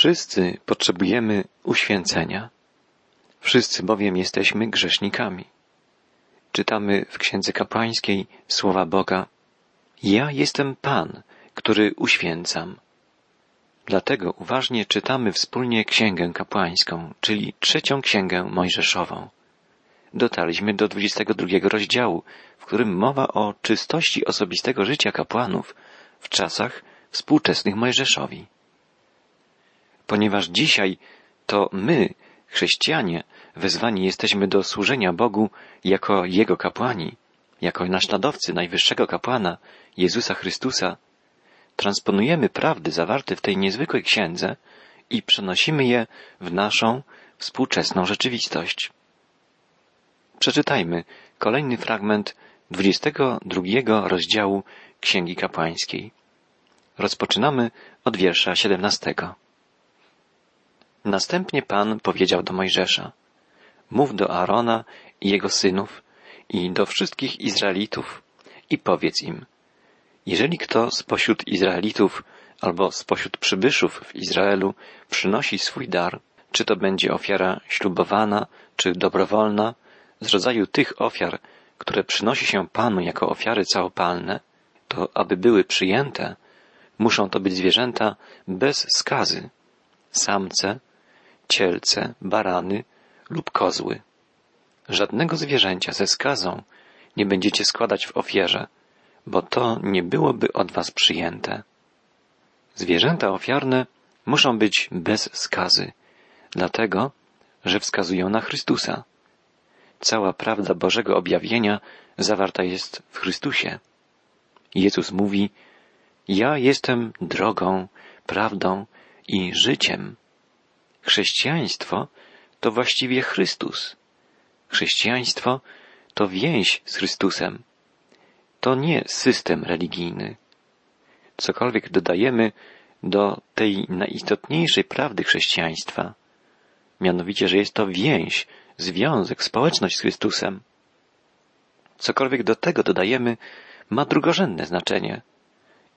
Wszyscy potrzebujemy uświęcenia. Wszyscy bowiem jesteśmy grzesznikami. Czytamy w Księdze Kapłańskiej słowa Boga. Ja jestem Pan, który uświęcam. Dlatego uważnie czytamy wspólnie Księgę Kapłańską, czyli trzecią Księgę Mojżeszową. Dotarliśmy do 22 rozdziału, w którym mowa o czystości osobistego życia kapłanów w czasach współczesnych Mojżeszowi. Ponieważ dzisiaj to my, chrześcijanie, wezwani jesteśmy do służenia Bogu jako Jego kapłani, jako naśladowcy najwyższego kapłana, Jezusa Chrystusa, transponujemy prawdy zawarte w tej niezwykłej księdze i przenosimy je w naszą współczesną rzeczywistość. Przeczytajmy kolejny fragment 22 rozdziału Księgi Kapłańskiej. Rozpoczynamy od wiersza 17. Następnie Pan powiedział do Mojżesza: Mów do Aarona i jego synów i do wszystkich Izraelitów i powiedz im: Jeżeli kto spośród Izraelitów albo spośród przybyszów w Izraelu przynosi swój dar, czy to będzie ofiara ślubowana, czy dobrowolna, z rodzaju tych ofiar, które przynosi się Panu jako ofiary całopalne, to aby były przyjęte, muszą to być zwierzęta bez skazy, samce, cielce, barany lub kozły. Żadnego zwierzęcia ze skazą nie będziecie składać w ofierze, bo to nie byłoby od was przyjęte. Zwierzęta ofiarne muszą być bez skazy, dlatego, że wskazują na Chrystusa. Cała prawda Bożego objawienia zawarta jest w Chrystusie. Jezus mówi, ja jestem drogą, prawdą i życiem. Chrześcijaństwo to właściwie Chrystus. Chrześcijaństwo to więź z Chrystusem. To nie system religijny. Cokolwiek dodajemy do tej najistotniejszej prawdy chrześcijaństwa, mianowicie, że jest to więź, związek, społeczność z Chrystusem. Cokolwiek do tego dodajemy, ma drugorzędne znaczenie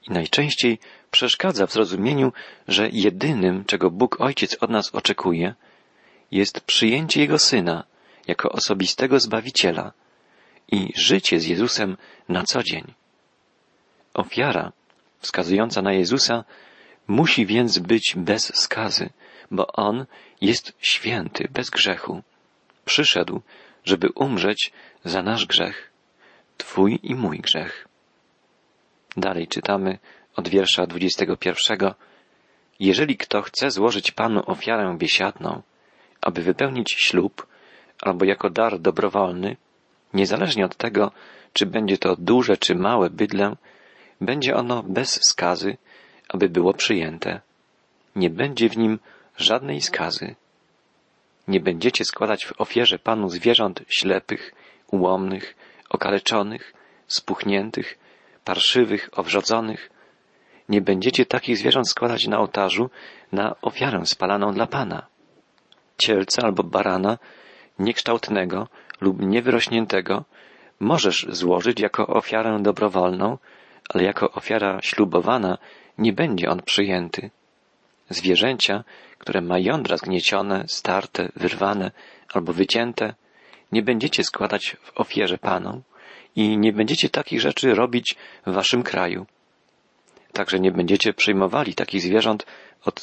i najczęściej przeszkadza w zrozumieniu, że jedynym, czego Bóg Ojciec od nas oczekuje, jest przyjęcie Jego Syna jako osobistego Zbawiciela i życie z Jezusem na co dzień. Ofiara wskazująca na Jezusa musi więc być bez skazy, bo On jest święty, bez grzechu. Przyszedł, żeby umrzeć za nasz grzech, Twój i mój grzech. Dalej czytamy od wiersza 21. Jeżeli kto chce złożyć Panu ofiarę biesiadną, aby wypełnić ślub, albo jako dar dobrowolny, niezależnie od tego, czy będzie to duże czy małe bydlę, będzie ono bez skazy, aby było przyjęte. Nie będzie w nim żadnej skazy. Nie będziecie składać w ofierze Panu zwierząt ślepych, ułomnych, okaleczonych, spuchniętych, parszywych, owrzodzonych. Nie będziecie takich zwierząt składać na ołtarzu na ofiarę spalaną dla Pana. Cielca albo barana niekształtnego lub niewyrośniętego możesz złożyć jako ofiarę dobrowolną, ale jako ofiara ślubowana nie będzie on przyjęty. Zwierzęcia, które ma jądra zgniecione, starte, wyrwane albo wycięte, nie będziecie składać w ofierze Panom i nie będziecie takich rzeczy robić w waszym kraju. Także nie będziecie przyjmowali takich zwierząt od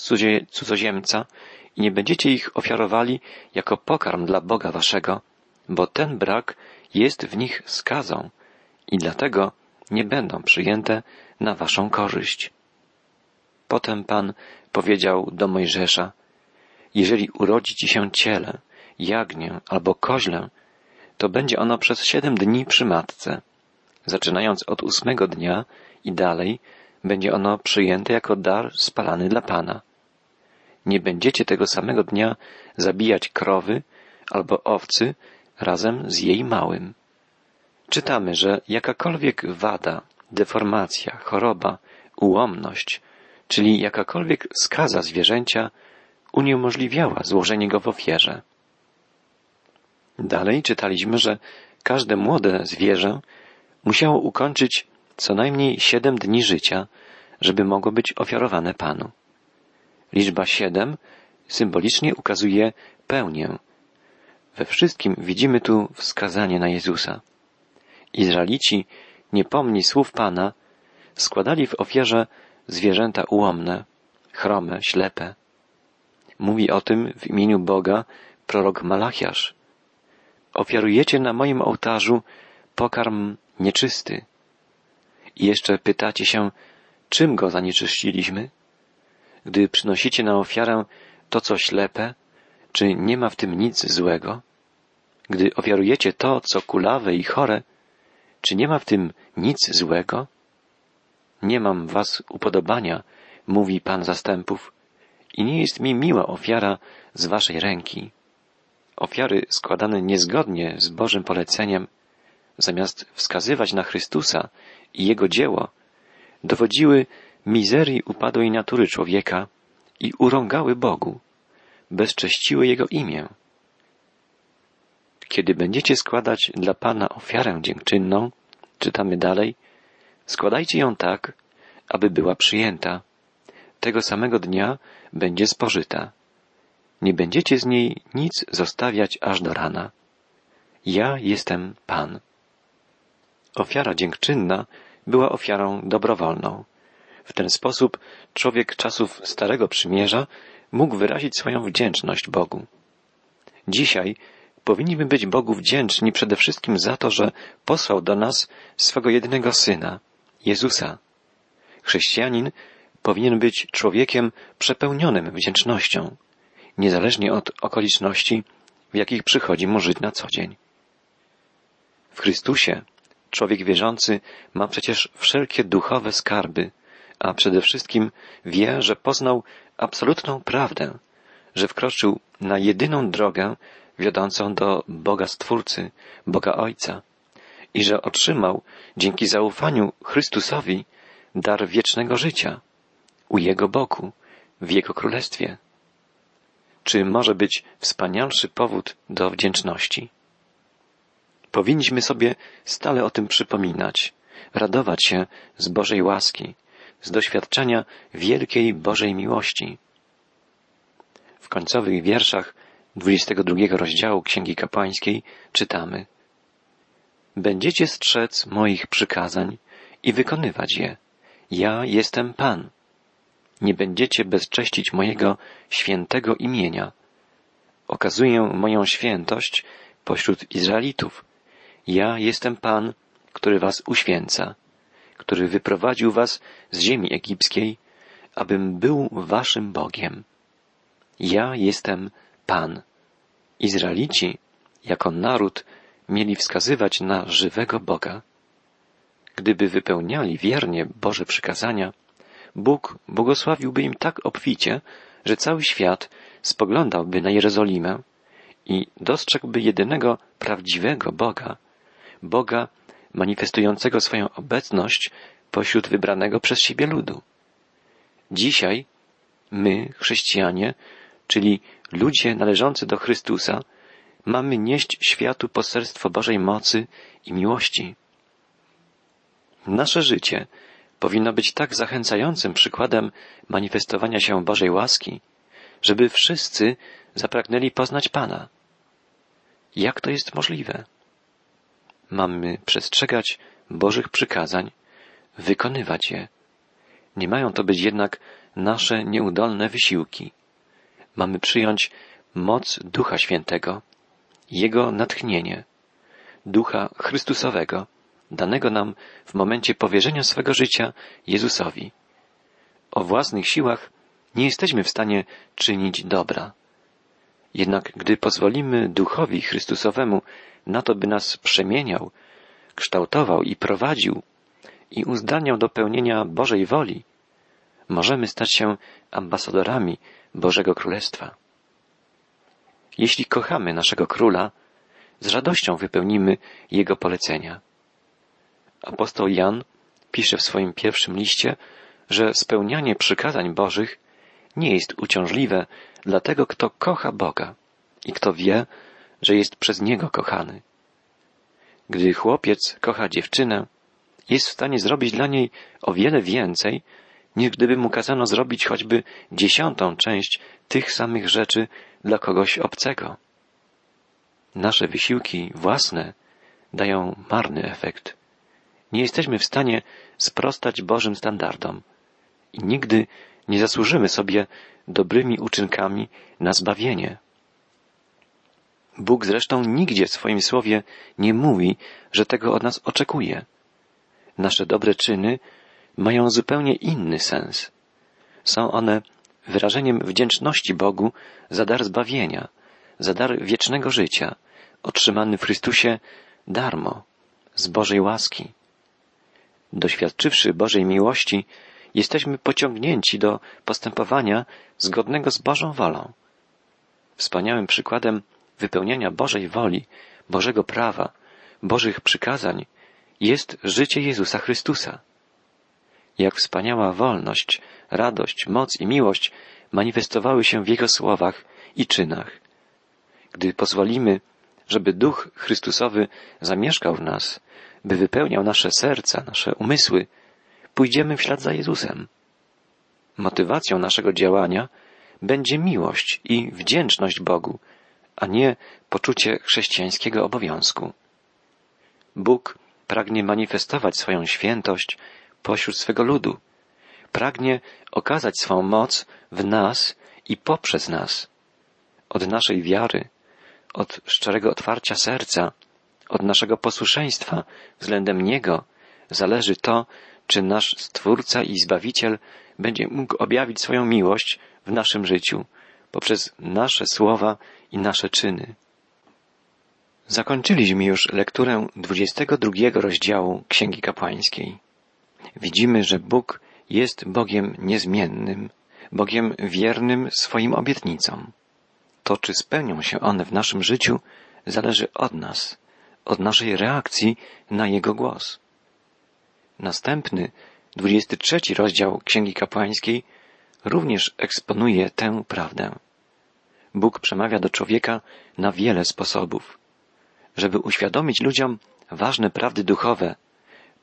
cudzoziemca i nie będziecie ich ofiarowali jako pokarm dla Boga waszego, bo ten brak jest w nich skazą i dlatego nie będą przyjęte na waszą korzyść. Potem Pan powiedział do Mojżesza, jeżeli urodzi ci się ciele, jagnię albo koźlę, to będzie ono przez siedem dni przy matce. Zaczynając od ósmego dnia i dalej, będzie ono przyjęte jako dar spalany dla Pana. Nie będziecie tego samego dnia zabijać krowy albo owcy razem z jej małym. Czytamy, że jakakolwiek wada, deformacja, choroba, ułomność, czyli jakakolwiek skaza zwierzęcia uniemożliwiała złożenie go w ofierze. Dalej czytaliśmy, że każde młode zwierzę musiało ukończyć co najmniej siedem dni życia, żeby mogło być ofiarowane Panu. Liczba siedem symbolicznie ukazuje pełnię. We wszystkim widzimy tu wskazanie na Jezusa. Izraelici, niepomni słów Pana, składali w ofierze zwierzęta ułomne, chrome, ślepe. Mówi o tym w imieniu Boga prorok Malachiasz. Ofiarujecie na moim ołtarzu pokarm nieczysty. I jeszcze pytacie się, czym go zanieczyściliśmy? Gdy przynosicie na ofiarę to, co ślepe, czy nie ma w tym nic złego? Gdy ofiarujecie to, co kulawe i chore, czy nie ma w tym nic złego? Nie mam was upodobania, mówi Pan zastępów, i nie jest mi miła ofiara z waszej ręki. Ofiary składane niezgodnie z Bożym poleceniem, zamiast wskazywać na Chrystusa i Jego dzieło, dowodziły mizerii upadłej natury człowieka i urągały Bogu, bezcześciły Jego imię. Kiedy będziecie składać dla Pana ofiarę dziękczynną, czytamy dalej, składajcie ją tak, aby była przyjęta. Tego samego dnia będzie spożyta. Nie będziecie z niej nic zostawiać aż do rana. Ja jestem Pan. Ofiara dziękczynna była ofiarą dobrowolną. W ten sposób człowiek czasów Starego Przymierza mógł wyrazić swoją wdzięczność Bogu. Dzisiaj powinniśmy być Bogu wdzięczni przede wszystkim za to, że posłał do nas swego jedynego Syna, Jezusa. Chrześcijanin powinien być człowiekiem przepełnionym wdzięcznością, niezależnie od okoliczności, w jakich przychodzi mu żyć na co dzień. W Chrystusie człowiek wierzący ma przecież wszelkie duchowe skarby, a przede wszystkim wie, że poznał absolutną prawdę, że wkroczył na jedyną drogę wiodącą do Boga Stwórcy, Boga Ojca i że otrzymał dzięki zaufaniu Chrystusowi dar wiecznego życia u Jego boku, w Jego królestwie. Czy może być wspanialszy powód do wdzięczności? Powinniśmy sobie stale o tym przypominać, radować się z Bożej łaski, z doświadczenia wielkiej Bożej miłości. W końcowych wierszach 22 rozdziału Księgi Kapłańskiej czytamy Będziecie strzec moich przykazań i wykonywać je. Ja jestem Pan. Nie będziecie bezcześcić mojego świętego imienia. Okazuję moją świętość pośród Izraelitów. Ja jestem Pan, który was uświęca który wyprowadził was z ziemi egipskiej, abym był waszym Bogiem. Ja jestem Pan. Izraelici, jako naród, mieli wskazywać na żywego Boga. Gdyby wypełniali wiernie Boże przykazania, Bóg błogosławiłby im tak obficie, że cały świat spoglądałby na Jerozolimę i dostrzegłby jedynego prawdziwego Boga, Boga manifestującego swoją obecność pośród wybranego przez siebie ludu. Dzisiaj my, chrześcijanie, czyli ludzie należący do Chrystusa, mamy nieść światu poselstwo Bożej mocy i miłości. Nasze życie powinno być tak zachęcającym przykładem manifestowania się Bożej łaski, żeby wszyscy zapragnęli poznać Pana. Jak to jest możliwe? Mamy przestrzegać Bożych przykazań, wykonywać je. Nie mają to być jednak nasze nieudolne wysiłki. Mamy przyjąć moc Ducha Świętego, Jego natchnienie, Ducha Chrystusowego, danego nam w momencie powierzenia swego życia Jezusowi. O własnych siłach nie jesteśmy w stanie czynić dobra. Jednak gdy pozwolimy Duchowi Chrystusowemu na to, by nas przemieniał, kształtował i prowadził i uzdalniał do pełnienia Bożej woli, możemy stać się ambasadorami Bożego Królestwa. Jeśli kochamy naszego Króla, z radością wypełnimy Jego polecenia. Apostoł Jan pisze w swoim pierwszym liście, że spełnianie przykazań Bożych nie jest uciążliwe dla tego, kto kocha Boga i kto wie, że jest przez Niego kochany. Gdy chłopiec kocha dziewczynę, jest w stanie zrobić dla niej o wiele więcej niż gdyby mu kazano zrobić choćby dziesiątą część tych samych rzeczy dla kogoś obcego. Nasze wysiłki własne dają marny efekt. Nie jesteśmy w stanie sprostać Bożym standardom i nigdy nie zasłużymy sobie dobrymi uczynkami na zbawienie. Bóg zresztą nigdzie w swoim słowie nie mówi, że tego od nas oczekuje. Nasze dobre czyny mają zupełnie inny sens. Są one wyrażeniem wdzięczności Bogu za dar zbawienia, za dar wiecznego życia, otrzymany w Chrystusie darmo, z Bożej łaski. Doświadczywszy Bożej miłości, jesteśmy pociągnięci do postępowania zgodnego z Bożą wolą. Wspaniałym przykładem wypełniania Bożej woli, Bożego prawa, Bożych przykazań jest życie Jezusa Chrystusa. Jak wspaniała wolność, radość, moc i miłość manifestowały się w Jego słowach i czynach. Gdy pozwolimy, żeby Duch Chrystusowy zamieszkał w nas, by wypełniał nasze serca, nasze umysły, pójdziemy w ślad za Jezusem. Motywacją naszego działania będzie miłość i wdzięczność Bogu, a nie poczucie chrześcijańskiego obowiązku. Bóg pragnie manifestować swoją świętość pośród swego ludu. Pragnie okazać swą moc w nas i poprzez nas. Od naszej wiary, od szczerego otwarcia serca, od naszego posłuszeństwa względem Niego zależy to, czy nasz Stwórca i Zbawiciel będzie mógł objawić swoją miłość w naszym życiu poprzez nasze słowa i nasze czyny. Zakończyliśmy już lekturę 22 rozdziału Księgi Kapłańskiej. Widzimy, że Bóg jest Bogiem niezmiennym, Bogiem wiernym swoim obietnicom. To, czy spełnią się one w naszym życiu, zależy od nas, od naszej reakcji na Jego głos. Następny, 23 rozdział Księgi Kapłańskiej również eksponuje tę prawdę. Bóg przemawia do człowieka na wiele sposobów. Żeby uświadomić ludziom ważne prawdy duchowe,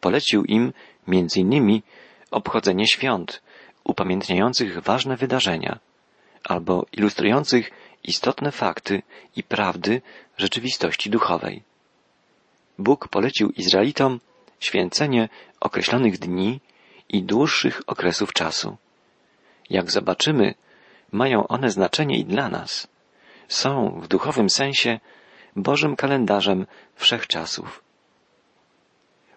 polecił im między innymi obchodzenie świąt, upamiętniających ważne wydarzenia, albo ilustrujących istotne fakty i prawdy rzeczywistości duchowej. Bóg polecił Izraelitom święcenie określonych dni i dłuższych okresów czasu. Jak zobaczymy, mają one znaczenie i dla nas. Są w duchowym sensie Bożym kalendarzem wszechczasów.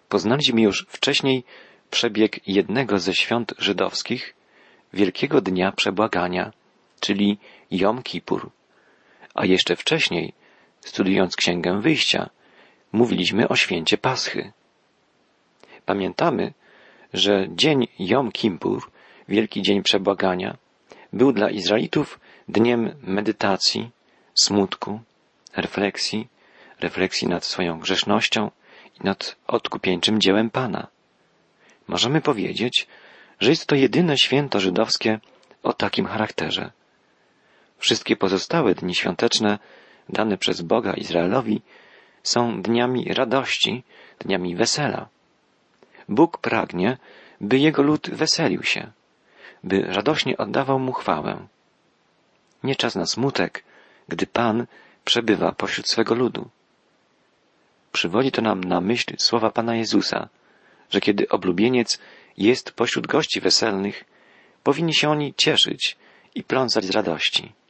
Poznaliśmy już wcześniej przebieg jednego ze świąt żydowskich, Wielkiego Dnia Przebłagania, czyli Jom Kippur. A jeszcze wcześniej, studiując Księgę Wyjścia, mówiliśmy o święcie Paschy. Pamiętamy, że dzień Jom Kippur, Wielki Dzień Przebłagania, był dla Izraelitów dniem medytacji, smutku, refleksji, refleksji nad swoją grzesznością i nad odkupieńczym dziełem Pana. Możemy powiedzieć, że jest to jedyne święto żydowskie o takim charakterze. Wszystkie pozostałe dni świąteczne dane przez Boga Izraelowi są dniami radości, dniami wesela. Bóg pragnie, by jego lud weselił się, by radośnie oddawał mu chwałę. Nie czas na smutek, gdy Pan przebywa pośród swego ludu. Przywodzi to nam na myśl słowa Pana Jezusa, że kiedy oblubieniec jest pośród gości weselnych, powinni się oni cieszyć i pląsać z radości.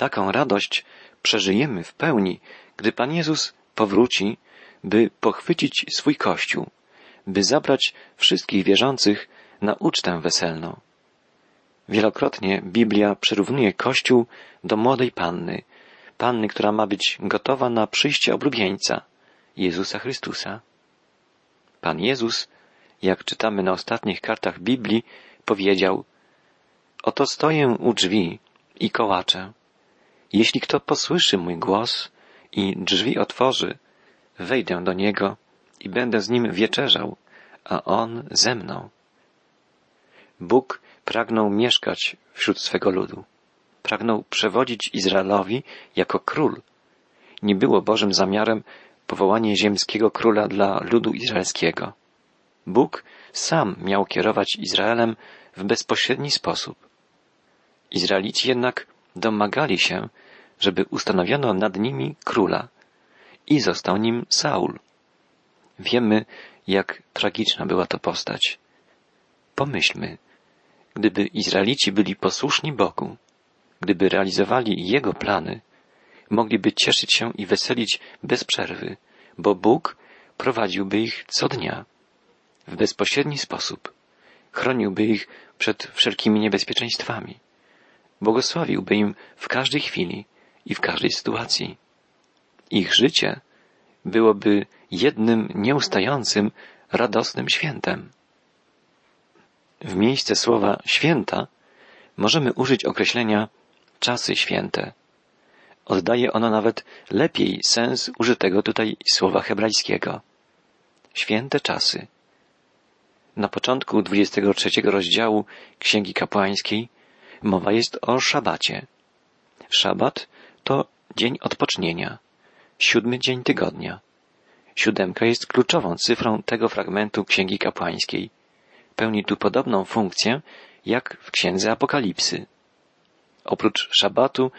Taką radość przeżyjemy w pełni, gdy Pan Jezus powróci, by pochwycić swój Kościół, by zabrać wszystkich wierzących na ucztę weselną. Wielokrotnie Biblia przyrównuje Kościół do młodej panny, panny, która ma być gotowa na przyjście oblubieńca, Jezusa Chrystusa. Pan Jezus, jak czytamy na ostatnich kartach Biblii, powiedział, Oto stoję u drzwi i kołaczę. Jeśli kto posłyszy mój głos i drzwi otworzy, wejdę do niego i będę z nim wieczerzał, a on ze mną. Bóg pragnął mieszkać wśród swego ludu. Pragnął przewodzić Izraelowi jako król. Nie było Bożym zamiarem powołanie ziemskiego króla dla ludu izraelskiego. Bóg sam miał kierować Izraelem w bezpośredni sposób. Izraelici jednak domagali się, żeby ustanowiono nad nimi króla i został nim Saul. Wiemy, jak tragiczna była to postać. Pomyślmy, gdyby Izraelici byli posłuszni Bogu, gdyby realizowali Jego plany, mogliby cieszyć się i weselić bez przerwy, bo Bóg prowadziłby ich co dnia, w bezpośredni sposób, chroniłby ich przed wszelkimi niebezpieczeństwami, błogosławiłby im w każdej chwili i w każdej sytuacji. Ich życie byłoby jednym nieustającym, radosnym świętem. W miejsce słowa święta możemy użyć określenia czasy święte. Oddaje ono nawet lepiej sens użytego tutaj słowa hebrajskiego. Święte czasy. Na początku 23 rozdziału Księgi Kapłańskiej mowa jest o szabacie. Szabat to dzień odpocznienia, siódmy dzień tygodnia. Siódemka jest kluczową cyfrą tego fragmentu Księgi Kapłańskiej. Pełni tu podobną funkcję jak w Księdze Apokalipsy. Oprócz szabatu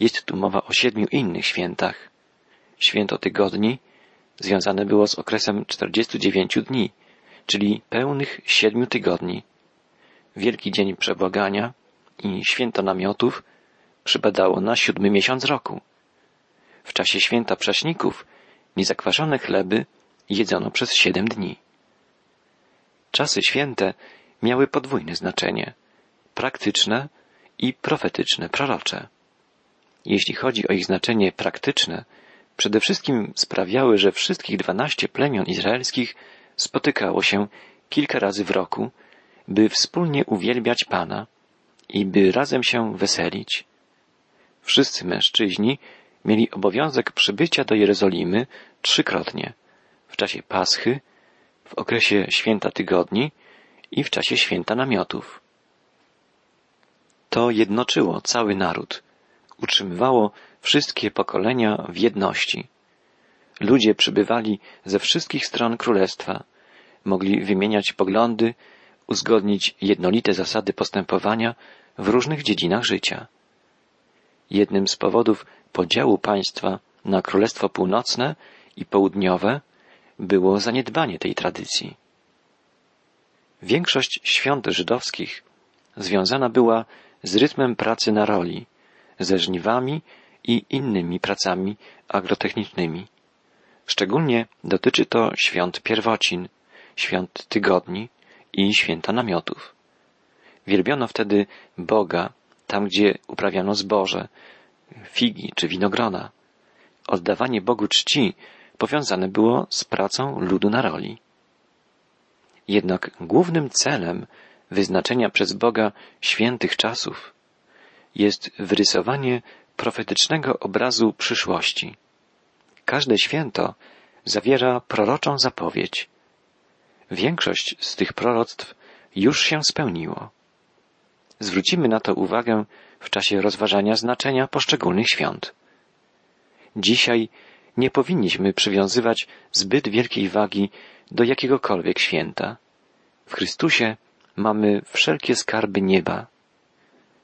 jest tu mowa o siedmiu innych świętach. Święto tygodni związane było z okresem 49 dni, czyli pełnych siedmiu tygodni. Wielki Dzień Przebłagania i Święto Namiotów przypadało na siódmy miesiąc roku. W czasie Święta Prześników niezakwaszone chleby jedzono przez siedem dni. Czasy święte miały podwójne znaczenie praktyczne i profetyczne, prorocze. Jeśli chodzi o ich znaczenie praktyczne, przede wszystkim sprawiały, że wszystkich dwanaście plemion izraelskich spotykało się kilka razy w roku, by wspólnie uwielbiać Pana i by razem się weselić. Wszyscy mężczyźni mieli obowiązek przybycia do Jerozolimy trzykrotnie w czasie Paschy, w okresie święta tygodni i w czasie święta namiotów. To jednoczyło cały naród, utrzymywało wszystkie pokolenia w jedności. Ludzie przybywali ze wszystkich stron królestwa, mogli wymieniać poglądy, uzgodnić jednolite zasady postępowania w różnych dziedzinach życia. Jednym z powodów podziału państwa na Królestwo Północne i Południowe było zaniedbanie tej tradycji. Większość świąt żydowskich związana była z rytmem pracy na roli, ze żniwami i innymi pracami agrotechnicznymi. Szczególnie dotyczy to świąt pierwocin, świąt tygodni i święta namiotów. Wielbiono wtedy Boga tam, gdzie uprawiano zboże, figi czy winogrona. Oddawanie Bogu czci powiązane było z pracą ludu na roli. Jednak głównym celem wyznaczenia przez Boga świętych czasów jest wyrysowanie profetycznego obrazu przyszłości. Każde święto zawiera proroczą zapowiedź. Większość z tych proroctw już się spełniło. Zwrócimy na to uwagę w czasie rozważania znaczenia poszczególnych świąt. Dzisiaj nie powinniśmy przywiązywać zbyt wielkiej wagi do jakiegokolwiek święta. W Chrystusie mamy wszelkie skarby nieba.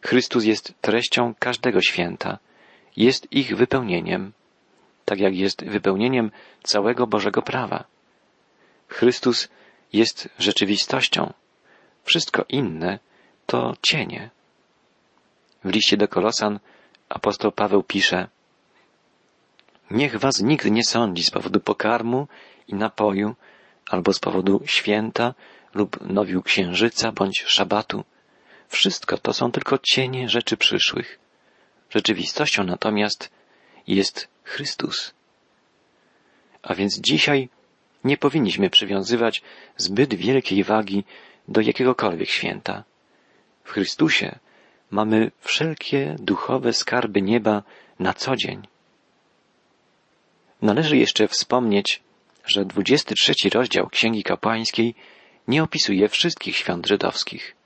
Chrystus jest treścią każdego święta, jest ich wypełnieniem, tak jak jest wypełnieniem całego Bożego prawa. Chrystus jest rzeczywistością. Wszystko inne to cienie. W liście do Kolosan apostoł Paweł pisze Niech was nikt nie sądzi z powodu pokarmu i napoju, albo z powodu święta lub nowiu księżyca bądź szabatu. Wszystko to są tylko cienie rzeczy przyszłych. Rzeczywistością natomiast jest Chrystus. A więc dzisiaj nie powinniśmy przywiązywać zbyt wielkiej wagi do jakiegokolwiek święta. W Chrystusie mamy wszelkie duchowe skarby nieba na co dzień. Należy jeszcze wspomnieć, że 23 rozdział Księgi Kapłańskiej nie opisuje wszystkich świąt żydowskich.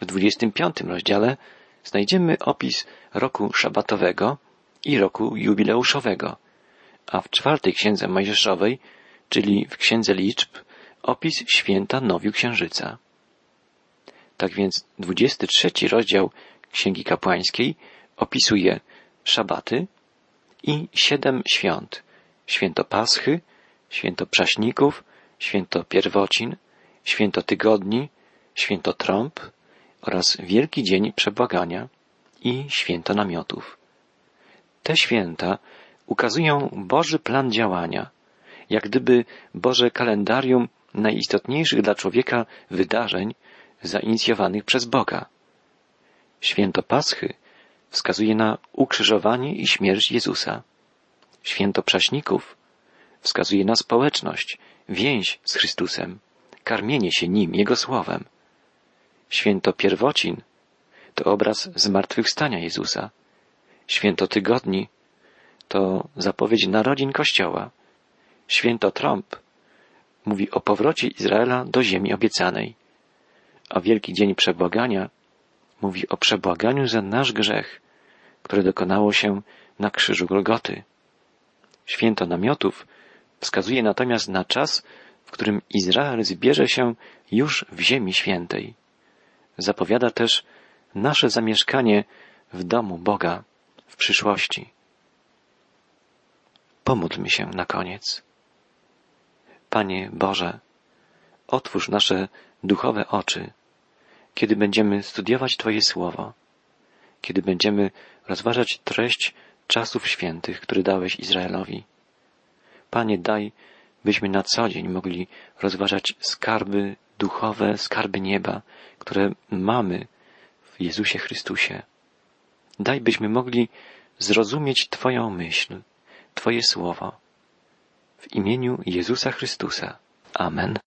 W 25 rozdziale znajdziemy opis roku szabatowego i roku jubileuszowego, a w czwartej księdze Mojżeszowej, czyli w księdze liczb, opis święta Nowiu Księżyca. Tak więc 23 rozdział Księgi Kapłańskiej opisuje szabaty i siedem świąt. Święto Paschy, święto Przaśników, święto Pierwocin, święto Tygodni, święto Trąb oraz Wielki Dzień Przebłagania i święto Namiotów. Te święta ukazują Boży plan działania, jak gdyby Boże kalendarium najistotniejszych dla człowieka wydarzeń zainicjowanych przez Boga. Święto Paschy wskazuje na ukrzyżowanie i śmierć Jezusa. Święto Prześników wskazuje na społeczność, więź z Chrystusem, karmienie się Nim, Jego Słowem. Święto Pierwocin to obraz zmartwychwstania Jezusa. Święto Tygodni to zapowiedź narodzin Kościoła. Święto Trąb mówi o powrocie Izraela do ziemi obiecanej. A Wielki Dzień Przebłagania mówi o przebłaganiu za nasz grzech, które dokonało się na krzyżu Golgoty. Święto namiotów wskazuje natomiast na czas, w którym Izrael zbierze się już w Ziemi Świętej. Zapowiada też nasze zamieszkanie w domu Boga w przyszłości. Pomódlmy się na koniec. Panie Boże, otwórz nasze duchowe oczy, kiedy będziemy studiować Twoje słowo, kiedy będziemy rozważać treść czasów świętych, które dałeś Izraelowi. Panie, daj, byśmy na co dzień mogli rozważać skarby duchowe, skarby nieba, które mamy w Jezusie Chrystusie. Daj, byśmy mogli zrozumieć Twoją myśl, Twoje słowo. W imieniu Jezusa Chrystusa. Amen.